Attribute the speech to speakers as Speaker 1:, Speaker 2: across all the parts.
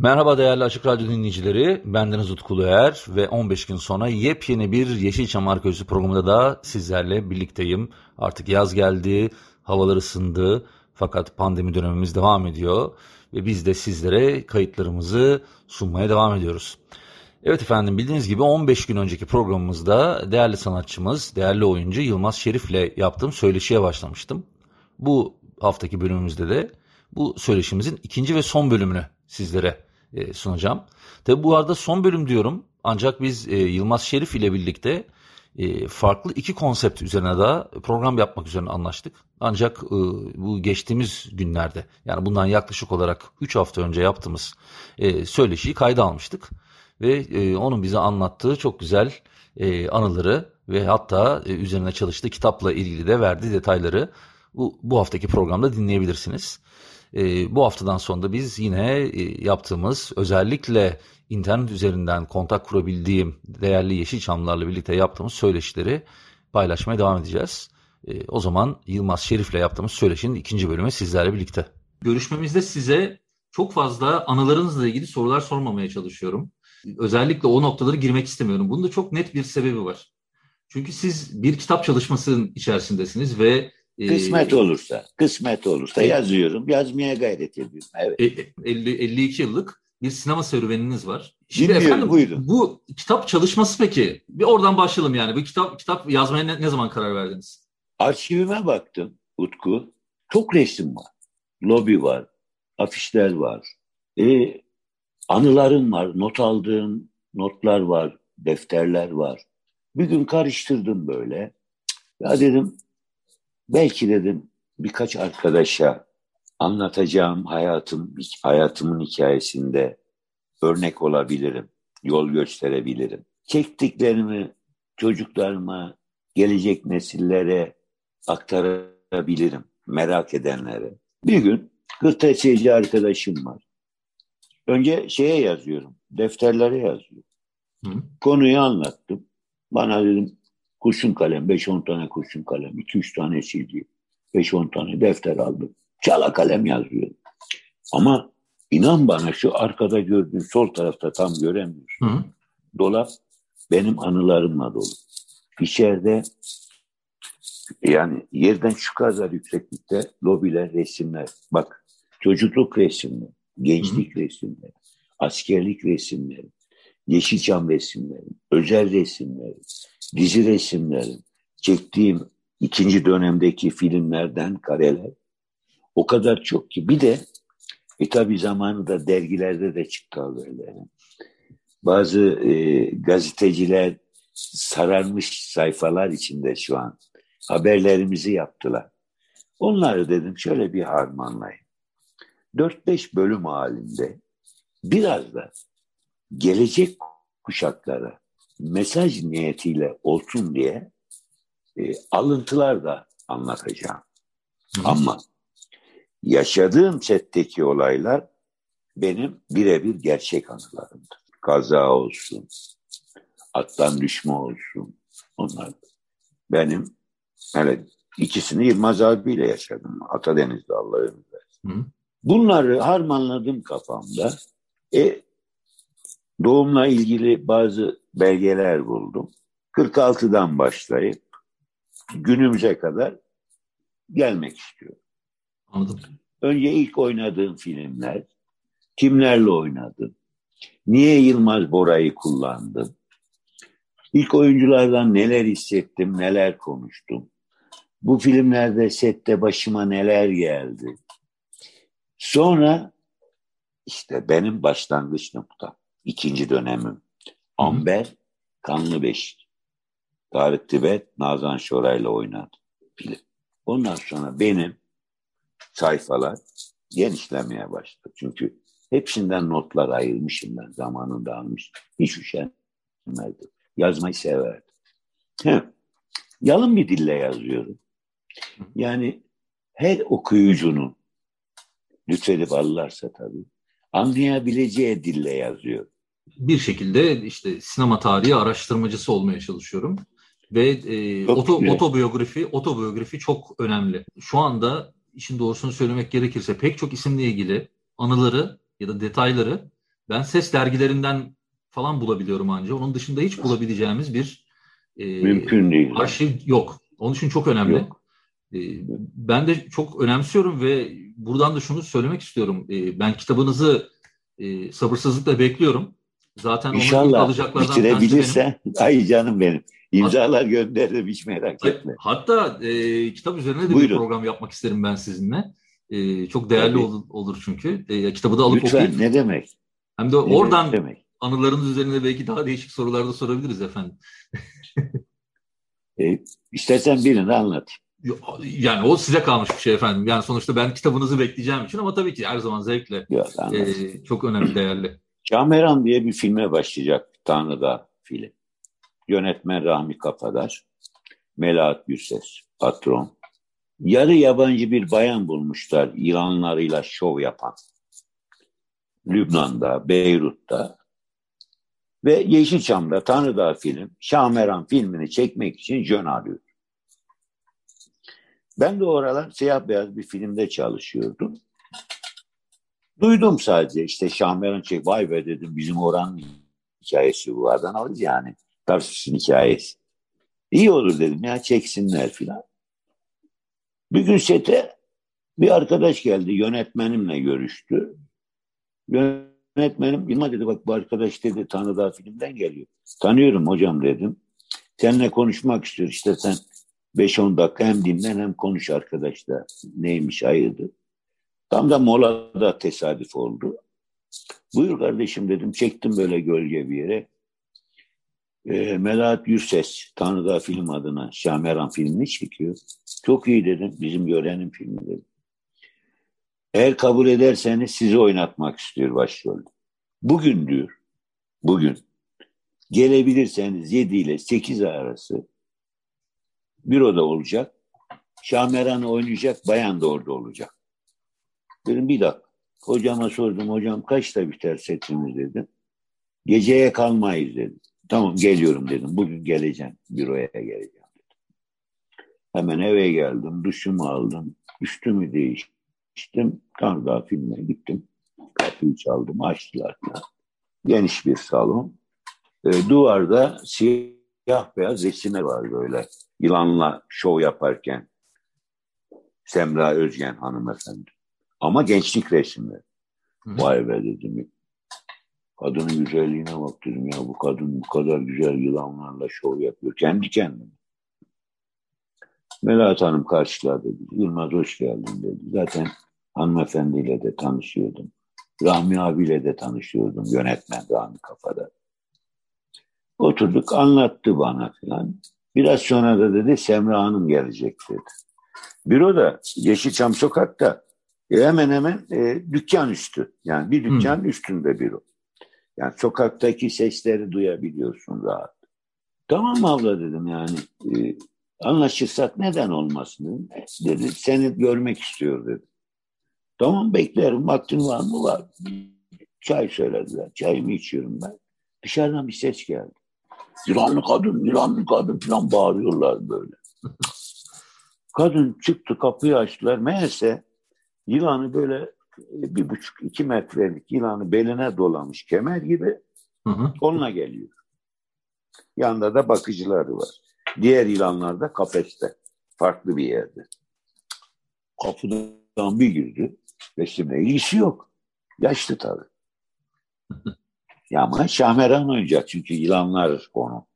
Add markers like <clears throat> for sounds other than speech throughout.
Speaker 1: Merhaba değerli Açık Radyo dinleyicileri. Bendeniz Utku Er ve 15 gün sonra yepyeni bir Yeşilçam Arkeolojisi programında da sizlerle birlikteyim. Artık yaz geldi, havalar ısındı fakat pandemi dönemimiz devam ediyor ve biz de sizlere kayıtlarımızı sunmaya devam ediyoruz. Evet efendim bildiğiniz gibi 15 gün önceki programımızda değerli sanatçımız, değerli oyuncu Yılmaz Şerif'le yaptığım söyleşiye başlamıştım. Bu haftaki bölümümüzde de bu söyleşimizin ikinci ve son bölümünü sizlere e, sunacağım. Tabi bu arada son bölüm diyorum ancak biz e, Yılmaz Şerif ile birlikte e, farklı iki konsept üzerine daha program yapmak üzerine anlaştık. Ancak bu geçtiğimiz günlerde yani bundan yaklaşık olarak 3 hafta önce yaptığımız e, söyleşiyi kayda almıştık. Ve onun bize anlattığı çok güzel anıları ve hatta üzerine çalıştığı kitapla ilgili de verdiği detayları bu, bu haftaki programda dinleyebilirsiniz. E, bu haftadan sonra biz yine e, yaptığımız özellikle internet üzerinden kontak kurabildiğim değerli Yeşilçamlarla birlikte yaptığımız söyleşileri paylaşmaya devam edeceğiz. E, o zaman Yılmaz Şerif'le yaptığımız söyleşinin ikinci bölümü sizlerle birlikte. Görüşmemizde size çok fazla anılarınızla ilgili sorular sormamaya çalışıyorum. Özellikle o noktaları girmek istemiyorum. Bunun da çok net bir sebebi var. Çünkü siz bir kitap çalışmasının içerisindesiniz ve
Speaker 2: Kısmet olursa, kısmet olursa yazıyorum, yazmaya gayret ediyorum. Evet.
Speaker 1: 50, 52 yıllık bir sinema serüveniniz var.
Speaker 2: Şimdi Dinliyorum, efendim buyurun.
Speaker 1: bu kitap çalışması peki bir oradan başlayalım yani. Bu kitap kitap yazmaya ne, ne zaman karar verdiniz?
Speaker 2: Arşivime baktım Utku. Çok resim var. Lobi var. Afişler var. E, anılarım var. Not aldığım notlar var. Defterler var. Bir gün karıştırdım böyle. Ya dedim Belki dedim birkaç arkadaşa anlatacağım hayatım, hayatımın hikayesinde örnek olabilirim, yol gösterebilirim. Çektiklerimi çocuklarıma, gelecek nesillere aktarabilirim, merak edenlere. Bir gün kırtasiyeci arkadaşım var. Önce şeye yazıyorum, defterlere yazıyorum. Hı. Konuyu anlattım. Bana dedim Kurşun kalem, 5-10 tane kurşun kalem, 2-3 tane silgi, 5-10 tane defter aldım. Çala kalem yazıyorum. Ama inan bana şu arkada gördüğün sol tarafta tam göremiyorsun. Hı. Dolap benim anılarımla dolu. İçeride yani yerden şu kadar yükseklikte lobiler, resimler. Bak çocukluk resimleri, gençlik Hı. resimleri, askerlik resimleri, Yeşilçam resimleri, özel resimleri, dizi resimlerim, çektiğim ikinci dönemdeki filmlerden kareler o kadar çok ki. Bir de e tabi zamanında dergilerde de çıktı böyle. Bazı e, gazeteciler sararmış sayfalar içinde şu an haberlerimizi yaptılar. Onları dedim şöyle bir harmanlayın. 4-5 bölüm halinde biraz da gelecek kuşaklara mesaj niyetiyle olsun diye e, alıntılar da anlatacağım. Hı. Ama yaşadığım setteki olaylar benim birebir gerçek anılarımdır. Kaza olsun, attan düşme olsun. Onlar benim hele ikisini Yılmaz abiyle yaşadım. Atadeniz'de Allah'ın Bunları harmanladım kafamda. E, doğumla ilgili bazı belgeler buldum. 46'dan başlayıp günümüze kadar gelmek istiyorum.
Speaker 1: Anladım.
Speaker 2: Önce ilk oynadığım filmler, kimlerle oynadım, niye Yılmaz Bora'yı kullandım, ilk oyunculardan neler hissettim, neler konuştum, bu filmlerde sette başıma neler geldi. Sonra işte benim başlangıç noktam, ikinci dönemim. Amber, Kanlı Beşik. Tarık Tibet, Nazan Şoray'la oynadı film. Ondan sonra benim sayfalar genişlemeye başladı. Çünkü hepsinden notlar ayırmışım ben zamanında almış. Hiç üşenmezdim. Yazmayı severdim. He. Yalın bir dille yazıyorum. Yani her okuyucunun lütfedip alırlarsa tabii anlayabileceği dille yazıyor.
Speaker 1: Bir şekilde işte sinema tarihi araştırmacısı olmaya çalışıyorum. Ve e, oto, otobiyografi, otobiyografi çok önemli. Şu anda işin doğrusunu söylemek gerekirse pek çok isimle ilgili anıları ya da detayları ben ses dergilerinden falan bulabiliyorum ancak. Onun dışında hiç bulabileceğimiz bir
Speaker 2: e, mümkün değil.
Speaker 1: Arşiv yok. Onun için çok önemli. Yok. E, ben de çok önemsiyorum ve buradan da şunu söylemek istiyorum. E, ben kitabınızı e, sabırsızlıkla bekliyorum. Zaten
Speaker 2: İnşallah alacaklardan bitirebilirse <laughs> ay canım benim. İmzalar gönderirim hiç merak etme.
Speaker 1: Hatta e, kitap üzerine de Buyurun. bir program yapmak isterim ben sizinle. E, çok değerli olur, olur çünkü. E, kitabı da alıp
Speaker 2: Lütfen,
Speaker 1: okuyup.
Speaker 2: ne demek?
Speaker 1: Hem de ne oradan demek? anılarınız üzerine belki daha değişik sorular da sorabiliriz efendim.
Speaker 2: e, istersen birini anlat.
Speaker 1: Yani o size kalmış bir şey efendim. Yani sonuçta ben kitabınızı bekleyeceğim için ama tabii ki her zaman zevkle. Yok, e, çok önemli, değerli.
Speaker 2: Kameran diye bir filme başlayacak Tanrı'da film. Yönetmen Rahmi Kafadar, Melahat Gürses, patron. Yarı yabancı bir bayan bulmuşlar ilanlarıyla şov yapan. Lübnan'da, Beyrut'ta ve Yeşilçam'da Tanrıdağ film, Şameran filmini çekmek için jön arıyor. Ben de o aralar siyah beyaz bir filmde çalışıyordum. Duydum sadece işte Şahmeran çek vay be dedim bizim oranın hikayesi bu Adanalı yani. Tarsus'un hikayesi. İyi olur dedim ya çeksinler filan. Bir gün sete bir arkadaş geldi yönetmenimle görüştü. Yönetmenim Yılmaz dedi bak bu arkadaş dedi Tanrıdağ filmden geliyor. Tanıyorum hocam dedim. Seninle konuşmak istiyor işte sen 5-10 dakika hem dinlen hem konuş arkadaşlar. Neymiş hayırdır? Tam da molada tesadüf oldu. Buyur kardeşim dedim. Çektim böyle gölge bir yere. E, Melahat Yürses, Tanrıdağ film adına Şameran filmini çekiyor. Çok iyi dedim. Bizim görenin filmi dedim. Eğer kabul ederseniz sizi oynatmak istiyor başrolde. Bugün diyor. Bugün. Gelebilirseniz 7 ile 8 arası büroda olacak. Şameran'ı oynayacak, bayan da orada olacak. Dedim bir dakika. Hocama sordum, hocam kaçta biter setimiz dedim. Geceye kalmayız dedim. Tamam geliyorum dedim. Bugün geleceğim, büroya geleceğim dedim. Hemen eve geldim, duşumu aldım, üstümü değiştim. Kanada filmine gittim. Kapıyı çaldım, açtılar. Geniş bir salon. E, duvarda siyah beyaz resimler var böyle. Yılanla şov yaparken. Semra Özgen hanımefendi. Ama gençlik resimleri. Vay be dedim. Kadının güzelliğine bak dedim ya bu kadın bu kadar güzel yılanlarla şov yapıyor. Kendi kendine. Melahat Hanım karşıladı dedi. Yılmaz hoş geldin dedi. Zaten hanımefendiyle de tanışıyordum. Rahmi abiyle de tanışıyordum. Yönetmen Rahmi Kafada. Oturduk anlattı bana filan. Biraz sonra da dedi Semra Hanım gelecek dedi. Büroda Yeşilçam Sokak'ta hemen hemen e, dükkan üstü. Yani bir dükkan hmm. üstünde büro. Yani sokaktaki sesleri duyabiliyorsun rahat. Tamam abla dedim yani e, anlaşırsak neden olmasın dedim. E, dedi seni görmek istiyor dedi. Tamam beklerim vaktin var mı var. Çay söylediler. Çayımı içiyorum ben. Dışarıdan bir ses geldi. Yılanlı kadın, yılanlı kadın falan bağırıyorlar böyle. <laughs> Kadın çıktı kapıyı açtılar. Meğerse yılanı böyle bir buçuk iki metrelik yılanı beline dolamış kemer gibi hı hı. onunla geliyor. Yanında da bakıcıları var. Diğer yılanlar da kafeste. Farklı bir yerde. Kapıdan bir girdi. Resimle ilgisi yok. Yaşlı tabii. <laughs> ya ama Şahmeran oynayacak çünkü yılanlar onu.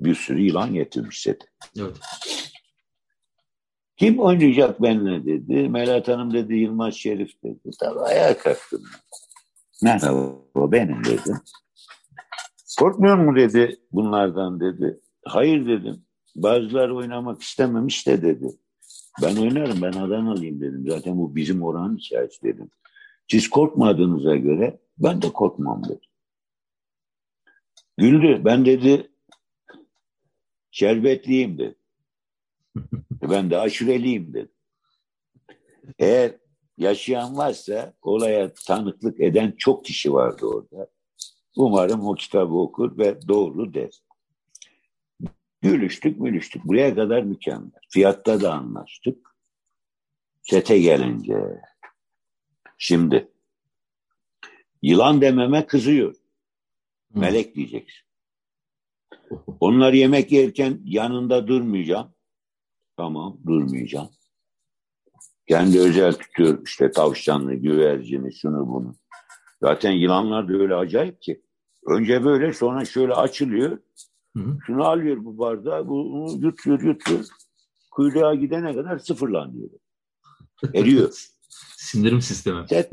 Speaker 2: Bir sürü yılan getirmiş sete. Evet. Kim oynayacak benimle dedi. Melat Hanım dedi Yılmaz Şerif dedi. Tabii ayağa kalktım. Merhaba benim dedim. Korkmuyor mu dedi bunlardan dedi. Hayır dedim. Bazıları oynamak istememiş de dedi. Ben oynarım ben Adanalıyım dedim. Zaten bu bizim oranın hikayesi dedim. Siz korkmadığınıza göre ben de korkmam dedim. Güldü. Ben dedi şerbetliyim dedi. Ben de aşureliyim dedi. Eğer yaşayan varsa olaya tanıklık eden çok kişi vardı orada. Umarım o kitabı okur ve doğru der. Gülüştük mülüştük. Buraya kadar mükemmel. Fiyatta da anlaştık. Sete gelince. Şimdi yılan dememe kızıyor. Melek diyeceksin. Onlar yemek yerken yanında durmayacağım. Tamam durmayacağım. Kendi özel tutuyor işte tavşanlı, güvercini, şunu bunu. Zaten yılanlar da öyle acayip ki. Önce böyle sonra şöyle açılıyor. Hı hı. Şunu alıyor bu bardağı, bunu yutuyor yutuyor. Kuyruğa gidene kadar sıfırlanıyor. Eriyor. <laughs>
Speaker 1: Sindirim sistemi.
Speaker 2: Set,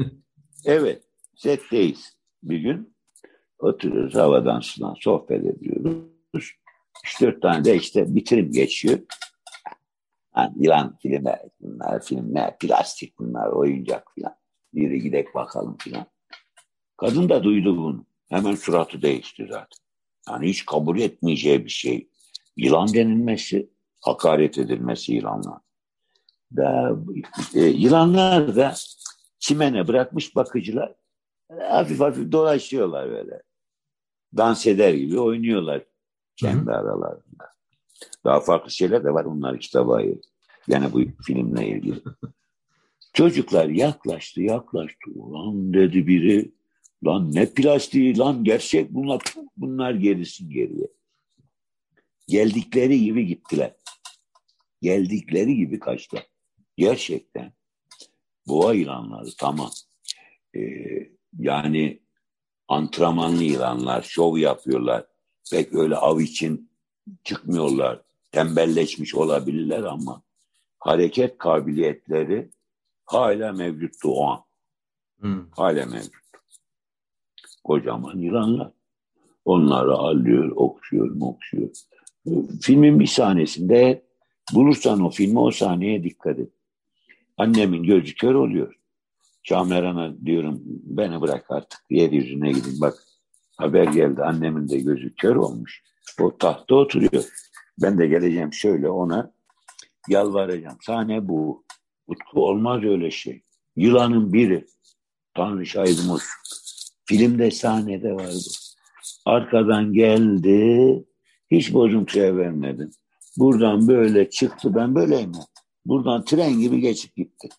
Speaker 2: evet. Setteyiz bir gün. Oturuyoruz havadan sudan sohbet ediyoruz. Üç dört tane de işte bitirim geçiyor. Yani yılan filmler, bunlar filmler, plastik bunlar, oyuncak filan. Biri gidek bakalım filan. Kadın da duydu bunu. Hemen suratı değişti zaten. Yani hiç kabul etmeyeceği bir şey. Yılan denilmesi, hakaret edilmesi yılanlar. Da, e, yılanlar da çimene bırakmış bakıcılar hafif hafif dolaşıyorlar böyle. Dans eder gibi oynuyorlar kendi Hı-hı. aralarında. Daha farklı şeyler de var onlar kitaba ayır. Yani bu filmle ilgili. <laughs> Çocuklar yaklaştı yaklaştı. Ulan dedi biri Lan ne plastiği lan gerçek bunlar, bunlar gerisin geriye. Geldikleri gibi gittiler. Geldikleri gibi kaçtılar. Gerçekten boğa yılanları tamam. Ee, yani antrenmanlı yılanlar, şov yapıyorlar. Pek öyle av için çıkmıyorlar. Tembelleşmiş olabilirler ama hareket kabiliyetleri hala mevcuttu o an. Hmm. Hala mevcut. Kocaman yılanlar. Onları alıyor, okşuyor, okşuyor. Filmin bir sahnesinde bulursan o filmi o sahneye dikkat et. Annemin gözü kör oluyor. Şahmeran'a diyorum beni bırak artık yeryüzüne gidin bak. Haber geldi annemin de gözü kör olmuş. O tahta oturuyor. Ben de geleceğim şöyle ona yalvaracağım. Sahne bu. Utku olmaz öyle şey. Yılanın biri. Tanrı şahidim olsun. Filmde sahnede vardı. Arkadan geldi. Hiç bozuntuya vermedim. Buradan böyle çıktı. Ben böyleyim. Buradan tren gibi geçip gitti.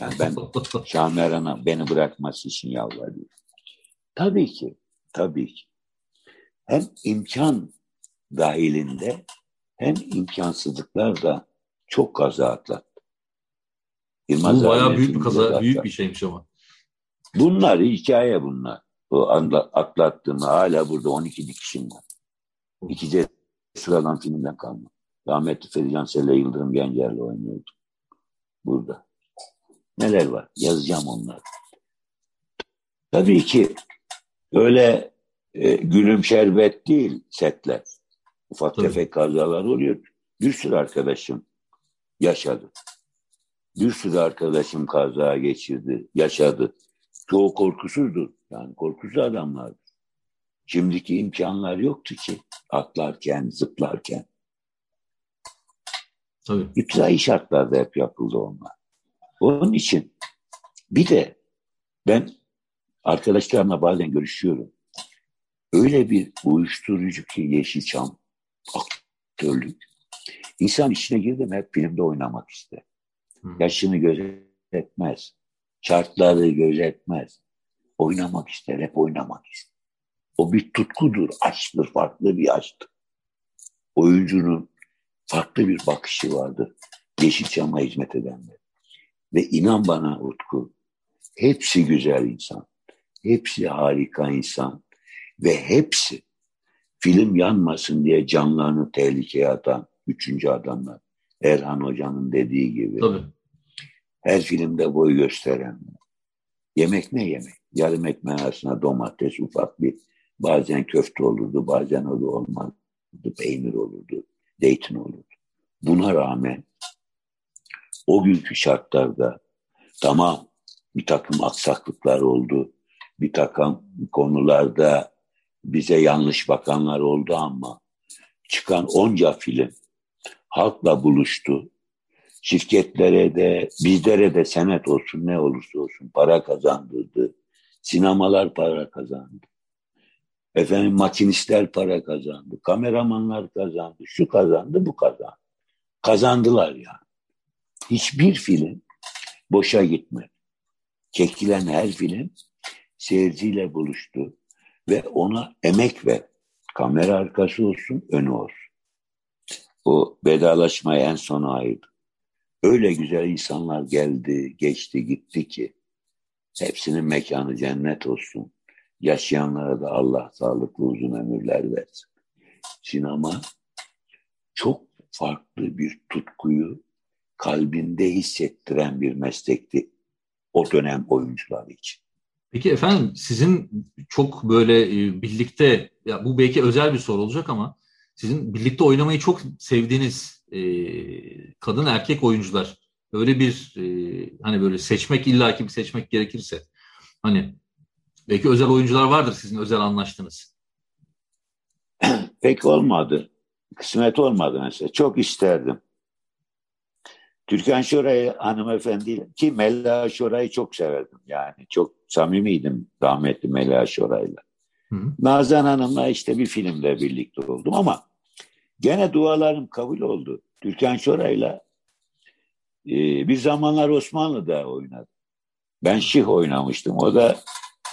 Speaker 2: Yani ben <laughs> Şahmeran'a beni bırakması için yalvarıyorum. Tabii ki, tabii ki. Hem imkan dahilinde hem imkansızlıklar da çok kaza atlattı.
Speaker 1: Yılmaz Bu bayağı büyük bir kaza, büyük bir şeymiş ama.
Speaker 2: Bunlar hikaye bunlar. Bu atlattığımı hala burada 12 dikişim var. İki sıradan filmden kalma. Rahmetli Ferican Selle Yıldırım Gencer'le oynuyordu. Burada. Neler var? Yazacağım onları. Tabii ki öyle e, gülüm şerbet değil setler. Ufak Tabii. tefek kazalar oluyor. Bir sürü arkadaşım yaşadı. Bir sürü arkadaşım kaza geçirdi, yaşadı. Çoğu korkusuzdur. Yani korkusuz adamlardır. Şimdiki imkanlar yoktu ki atlarken, zıplarken. Tabii. İptidai şartlarda hep yapıldı onlar. Onun için bir de ben arkadaşlarımla bazen görüşüyorum. Öyle bir uyuşturucu ki Yeşilçam aktörlük. İnsan içine girdi mi hep filmde oynamak ister. Hmm. Yaşını gözetmez. Şartları gözetmez. Oynamak ister, hep oynamak ister. O bir tutkudur, aşktır, farklı bir aşktır. Oyuncunun farklı bir bakışı vardır. Yeşilçam'a hizmet edenler. Ve inan bana Utku, hepsi güzel insan. Hepsi harika insan. Ve hepsi film yanmasın diye canlarını tehlikeye atan üçüncü adamlar. Erhan Hoca'nın dediği gibi. Tabii. Her filmde boy gösteren. Yemek ne yemek? Yarım ekmeğin arasına domates, ufak bir bazen köfte olurdu, bazen o da olmazdı. Peynir olurdu, zeytin olurdu. Buna rağmen o günkü şartlarda tamam bir takım aksaklıklar oldu. Bir takım konularda bize yanlış bakanlar oldu ama çıkan onca film halkla buluştu. Şirketlere de bizlere de senet olsun ne olursa olsun para kazandırdı. Sinemalar para kazandı. Efendim makinistler para kazandı. Kameramanlar kazandı. Şu kazandı bu kazandı. Kazandılar yani. Hiçbir film boşa gitmedi. Çekilen her film seyirciyle buluştu ve ona emek ver. Kamera arkası olsun, önü olsun. O vedalaşmaya en sona ayırdı. Öyle güzel insanlar geldi, geçti, gitti ki hepsinin mekanı cennet olsun. Yaşayanlara da Allah sağlıklı uzun ömürler versin. Sinema çok farklı bir tutkuyu kalbinde hissettiren bir meslekti o dönem oyuncular için.
Speaker 1: Peki efendim sizin çok böyle e, birlikte ya bu belki özel bir soru olacak ama sizin birlikte oynamayı çok sevdiğiniz e, kadın erkek oyuncular öyle bir e, hani böyle seçmek illaki bir seçmek gerekirse hani belki özel oyuncular vardır sizin özel anlaştığınız. <clears throat>
Speaker 2: Pek olmadı. Kısmet olmadı mesela. Çok isterdim. Türkan Şoray hanımefendi ki Mella Şoray'ı çok severdim. Yani çok samimiydim rahmetli Mella Şoray'la. Nazan Hanım'la işte bir filmde birlikte oldum ama gene dualarım kabul oldu. Türkan Şoray'la e, bir zamanlar Osmanlı'da oynadı. Ben Şih oynamıştım. O da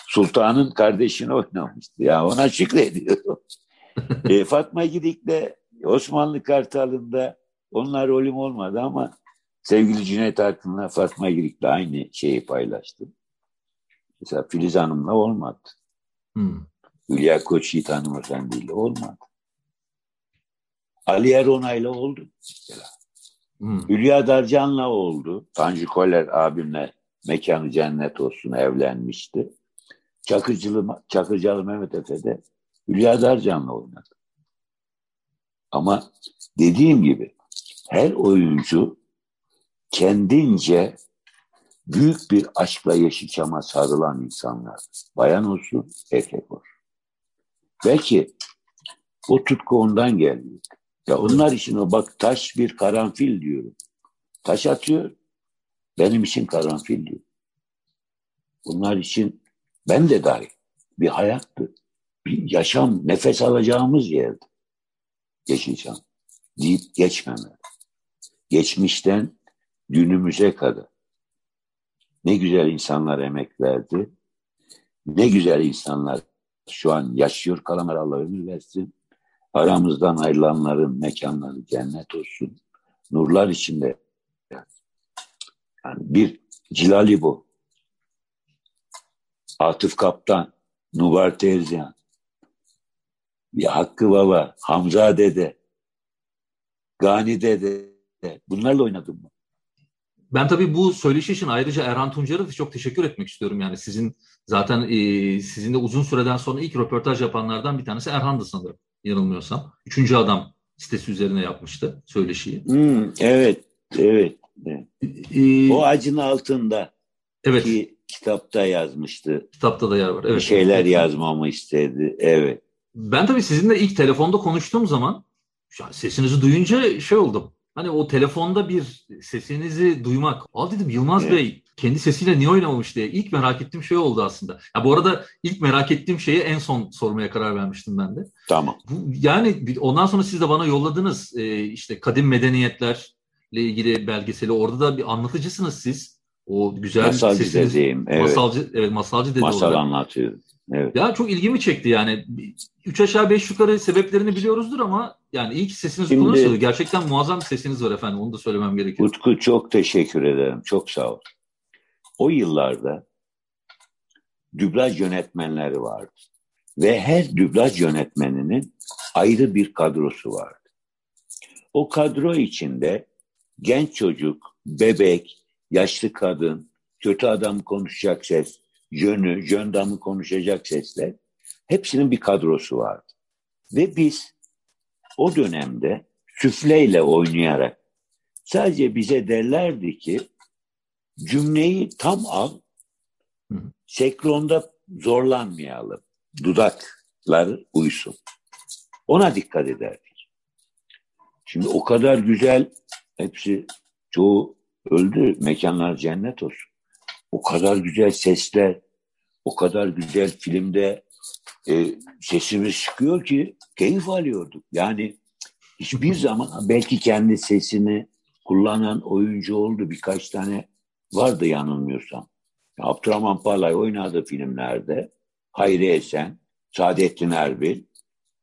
Speaker 2: Sultan'ın kardeşini oynamıştı. Ya ona şükrediyorum. <laughs> e, Fatma Gidik'le Osmanlı Kartalı'nda onlar rolüm olmadı ama sevgili Cüneyt Arkın'la Fatma Gidik'le aynı şeyi paylaştım. Mesela Filiz Hanım'la olmadı. Hmm. Hülya Koçyiğit hanımefendiyle olmadı. Ali Eronay'la oldu mesela. Hmm. Hülya Darcan'la oldu. Tanju Koller abimle mekanı cennet olsun evlenmişti. Çakırcılı, Çakırcalı Mehmet Efe de Hülya Darcan'la oynadı. Ama dediğim gibi her oyuncu kendince büyük bir aşkla Yeşilçam'a sarılan insanlar. Bayan olsun, erkek olsun. Belki o tutku ondan geliyor. Ya onlar için o bak taş bir karanfil diyorum. Taş atıyor, benim için karanfil diyor. Bunlar için ben de dahil bir hayattı. Bir yaşam, nefes alacağımız yerdi. Yeşilçam. Deyip geçmeme. Geçmişten günümüze kadar. Ne güzel insanlar emek verdi. Ne güzel insanlar şu an yaşıyor kalanlar Allah ömür versin. Aramızdan ayrılanların mekanları cennet olsun. Nurlar içinde. Yani bir Cilali bu. Atıf Kaptan, Nubar Terziyan, bir Hakkı Baba, Hamza Dede, Gani Dede. Bunlarla oynadım mı?
Speaker 1: Ben tabii bu söyleşi için ayrıca Erhan Tuncer'e de çok teşekkür etmek istiyorum. Yani sizin zaten e, sizinle uzun süreden sonra ilk röportaj yapanlardan bir tanesi Erhan'dı sanırım yanılmıyorsam. Üçüncü adam sitesi üzerine yapmıştı söyleşiyi.
Speaker 2: Hmm, evet, evet. evet. Ee, o acın altında evet. ki kitapta yazmıştı.
Speaker 1: Kitapta da yer var. Evet. Bir
Speaker 2: şeyler evet. yazmamı istedi. Evet.
Speaker 1: Ben tabii sizinle ilk telefonda konuştuğum zaman sesinizi duyunca şey oldum. Hani o telefonda bir sesinizi duymak. Al dedim Yılmaz evet. Bey kendi sesiyle niye oynamamış diye. İlk merak ettiğim şey oldu aslında. Ya bu arada ilk merak ettiğim şeyi en son sormaya karar vermiştim ben de.
Speaker 2: Tamam.
Speaker 1: Bu, yani ondan sonra siz de bana yolladınız e, işte kadim medeniyetlerle ilgili belgeseli. Orada da bir anlatıcısınız siz. O güzel
Speaker 2: masalcı sesiniz. dedeyim. Evet.
Speaker 1: Masalcı, evet masalcı dede
Speaker 2: Masal olarak. anlatıyor. Evet.
Speaker 1: Ya çok ilgimi çekti yani. Üç aşağı beş yukarı sebeplerini biliyoruzdur ama yani iyi ki sesiniz Şimdi, kullanıyorsunuz. Gerçekten muazzam bir sesiniz var efendim. Onu da söylemem gerekiyor.
Speaker 2: Utku çok teşekkür ederim. Çok sağ ol. O yıllarda dublaj yönetmenleri vardı. Ve her dublaj yönetmeninin ayrı bir kadrosu vardı. O kadro içinde genç çocuk, bebek, yaşlı kadın, kötü adam konuşacak ses, jönü, jön damı konuşacak sesler hepsinin bir kadrosu vardı. Ve biz o dönemde süfleyle oynayarak Sadece bize derlerdi ki cümleyi tam al, sekronda zorlanmayalım. Dudaklar uysun. Ona dikkat ederdik. Şimdi o kadar güzel, hepsi çoğu öldü, mekanlar cennet olsun. O kadar güzel sesler, o kadar güzel filmde e, sesimiz çıkıyor ki keyif alıyorduk. Yani hiçbir <laughs> zaman belki kendi sesini kullanan oyuncu oldu. Birkaç tane vardı yanılmıyorsam. Abdurrahman Palay oynadı filmlerde. Hayri Esen, Saadettin Erbil,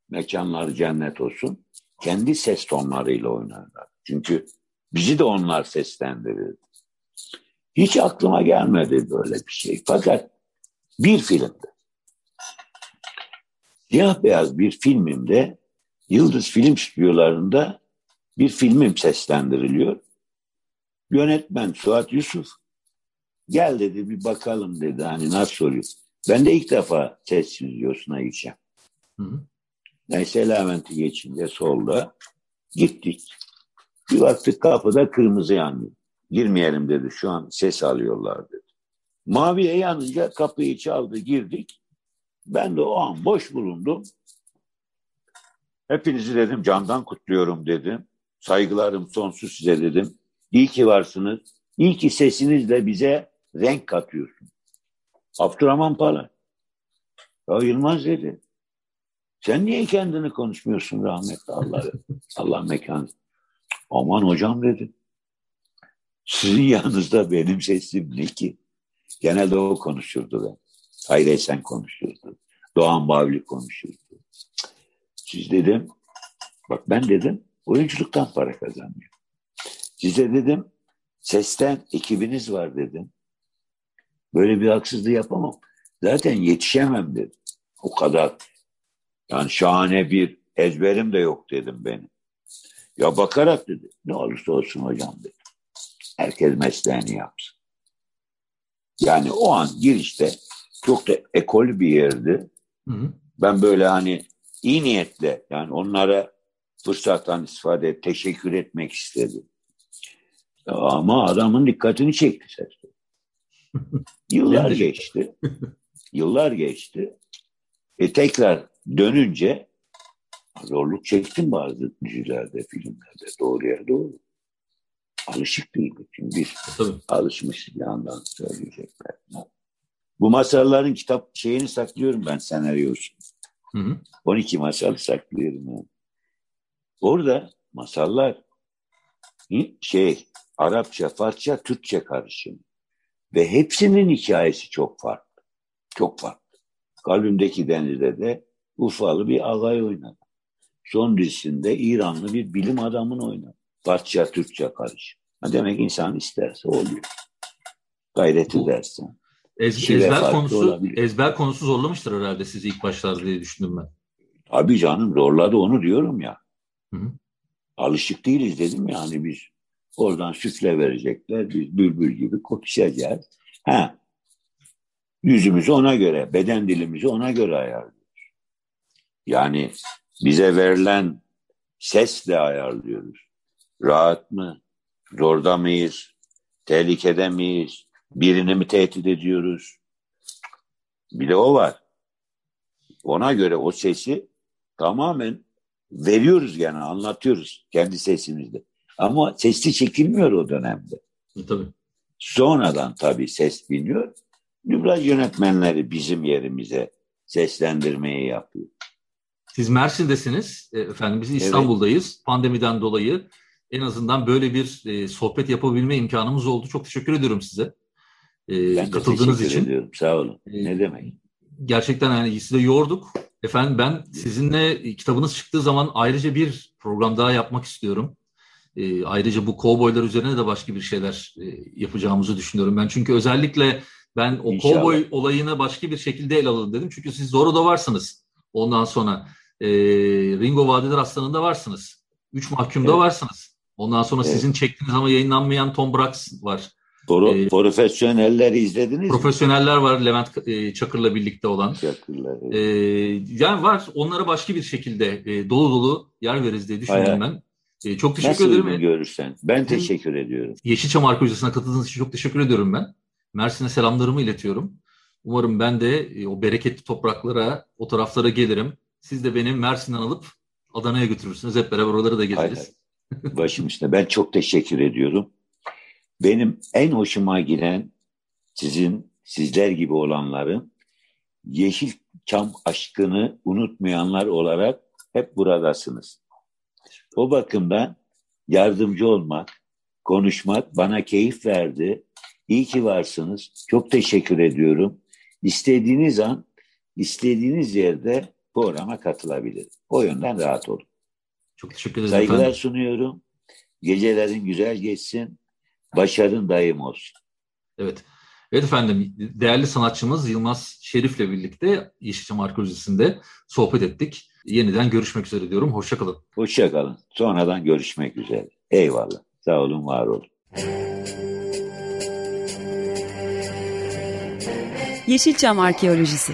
Speaker 2: Mekanlar Cennet olsun. Kendi ses tonlarıyla oynarlar. Çünkü bizi de onlar seslendirirdi. Hiç aklıma gelmedi böyle bir şey. Fakat bir filmde, siyah beyaz bir filmimde Yıldız Film Stüdyolarında bir filmim seslendiriliyor. Yönetmen Suat Yusuf gel dedi bir bakalım dedi hani nasıl oluyor. Ben de ilk defa ses stüdyosuna gideceğim. Neyse Levent'i geçince solda gittik. Bir baktık kapıda kırmızı yanıyor. Girmeyelim dedi şu an ses alıyorlar dedi. Maviye yanınca kapıyı çaldı girdik. Ben de o an boş bulundum. Hepinizi dedim candan kutluyorum dedim. Saygılarım sonsuz size dedim. İyi ki varsınız. İyi ki sesinizle bize renk katıyorsun. Abdurrahman Pala. Ya Yılmaz dedi. Sen niye kendini konuşmuyorsun rahmetli Allah Allah mekan. Aman hocam dedi. Sizin yanınızda benim sesim ne ki? Genelde o konuşurdu ben. Hayri sen konuşurdu. Doğan Bavli konuşurdu. Siz dedim, bak ben dedim oyunculuktan para kazanmıyor. Size dedim sesten ekibiniz var dedim. Böyle bir haksızlığı yapamam. Zaten yetişemem dedim. O kadar. Yani şahane bir ezberim de yok dedim benim. Ya bakarak dedi. Ne olursa olsun hocam dedi. Herkes mesleğini yapsın. Yani o an girişte çok da ekol bir yerdi. Hı hı. Ben böyle hani iyi niyetle yani onlara fırsattan istifade et, teşekkür etmek istedim. Ama adamın dikkatini çekti ses. <laughs> Yıllar geçti. Yıllar geçti. E tekrar dönünce zorluk çektim bazı dizilerde, filmlerde. Doğruya doğru. Alışık değildik. Çünkü biz Tabii. alışmışız yandan söyleyecekler. Bu masalların kitap şeyini saklıyorum ben senaryosunu. Hı hı. 12 masal saklıyorum. Yani. Orada masallar şey Arapça, Farsça, Türkçe karışım. Ve hepsinin hikayesi çok farklı. Çok farklı. Kalbimdeki denizde de Ufalı bir alay oynadı. Son dizisinde İranlı bir bilim adamını oynadı. Farsça, Türkçe karışım. Demek insan isterse oluyor. Gayret edersen.
Speaker 1: Ez, ezber konusu olabilir. ezber konusu zorlamıştır herhalde sizi ilk başlarda diye düşündüm ben.
Speaker 2: Tabii canım zorladı onu diyorum ya. Hı hı. Alışık değiliz dedim yani biz. Oradan süfle verecekler. Biz bülbül gibi konuşacağız. Ha. Yüzümüzü ona göre, beden dilimizi ona göre ayarlıyoruz. Yani bize verilen sesle ayarlıyoruz. Rahat mı? Zorda mıyız? Tehlikede miyiz? Birini mi tehdit ediyoruz? Bir de o var. Ona göre o sesi tamamen veriyoruz yani anlatıyoruz kendi sesimizde. Ama sesli çekilmiyor o dönemde.
Speaker 1: E, tabii.
Speaker 2: Sonradan tabii ses biniyor. Dublaj yönetmenleri bizim yerimize seslendirmeyi yapıyor.
Speaker 1: Siz Mersin'desiniz e, efendim. Biz İstanbul'dayız. Evet. Pandemiden dolayı en azından böyle bir e, sohbet yapabilme imkanımız oldu. Çok teşekkür ediyorum size.
Speaker 2: E, ben katıldığınız için. Ediyorum. Sağ olun. E, ne demek?
Speaker 1: Gerçekten yani sizi de yorduk. Efendim ben sizinle kitabınız çıktığı zaman ayrıca bir program daha yapmak istiyorum. E, ayrıca bu kovboylar üzerine de başka bir şeyler e, yapacağımızı düşünüyorum ben. Çünkü özellikle ben o kovboy olayını başka bir şekilde ele alalım dedim. Çünkü siz Zorro'da varsınız. Ondan sonra e, Ringo Vadiler Aslanı'nda varsınız. Üç mahkumda evet. varsınız. Ondan sonra evet. sizin çektiğiniz ama yayınlanmayan Tom Brax var.
Speaker 2: Pro, ee, profesyonelleri izlediniz
Speaker 1: Profesyoneller mi? var Levent e, Çakır'la birlikte olan. Çakır'la. Evet. Ee, yani var onlara başka bir şekilde e, dolu dolu yer veririz diye düşünüyorum ben. E, çok teşekkür
Speaker 2: Nasıl
Speaker 1: ederim.
Speaker 2: uygun görürsen. Ben teşekkür ediyorum.
Speaker 1: Yeşilçam Arkeolojisi'ne katıldığınız için çok teşekkür ediyorum ben. Mersin'e selamlarımı iletiyorum. Umarım ben de e, o bereketli topraklara, o taraflara gelirim. Siz de beni Mersin'den alıp Adana'ya götürürsünüz. Hep beraber oraları da gezeriz.
Speaker 2: Hay hay. Başım üstüne. Ben çok teşekkür ediyorum. Benim en hoşuma giden sizin, sizler gibi olanların Yeşilçam aşkını unutmayanlar olarak hep buradasınız. O bakımdan yardımcı olmak, konuşmak bana keyif verdi. İyi ki varsınız. Çok teşekkür ediyorum. İstediğiniz an, istediğiniz yerde programa katılabilirim. O yönden rahat olun.
Speaker 1: Çok teşekkür ederim
Speaker 2: Saygılar
Speaker 1: efendim.
Speaker 2: sunuyorum. Gecelerin güzel geçsin. Başarın daim olsun.
Speaker 1: Evet. Evet efendim, değerli sanatçımız Yılmaz Şerif'le birlikte Yeşilçam Arkeolojisi'nde sohbet ettik. Yeniden görüşmek üzere diyorum. Hoşçakalın.
Speaker 2: Hoşçakalın. Sonradan görüşmek üzere. Eyvallah. Sağ olun, var olun.
Speaker 3: Yeşilçam Arkeolojisi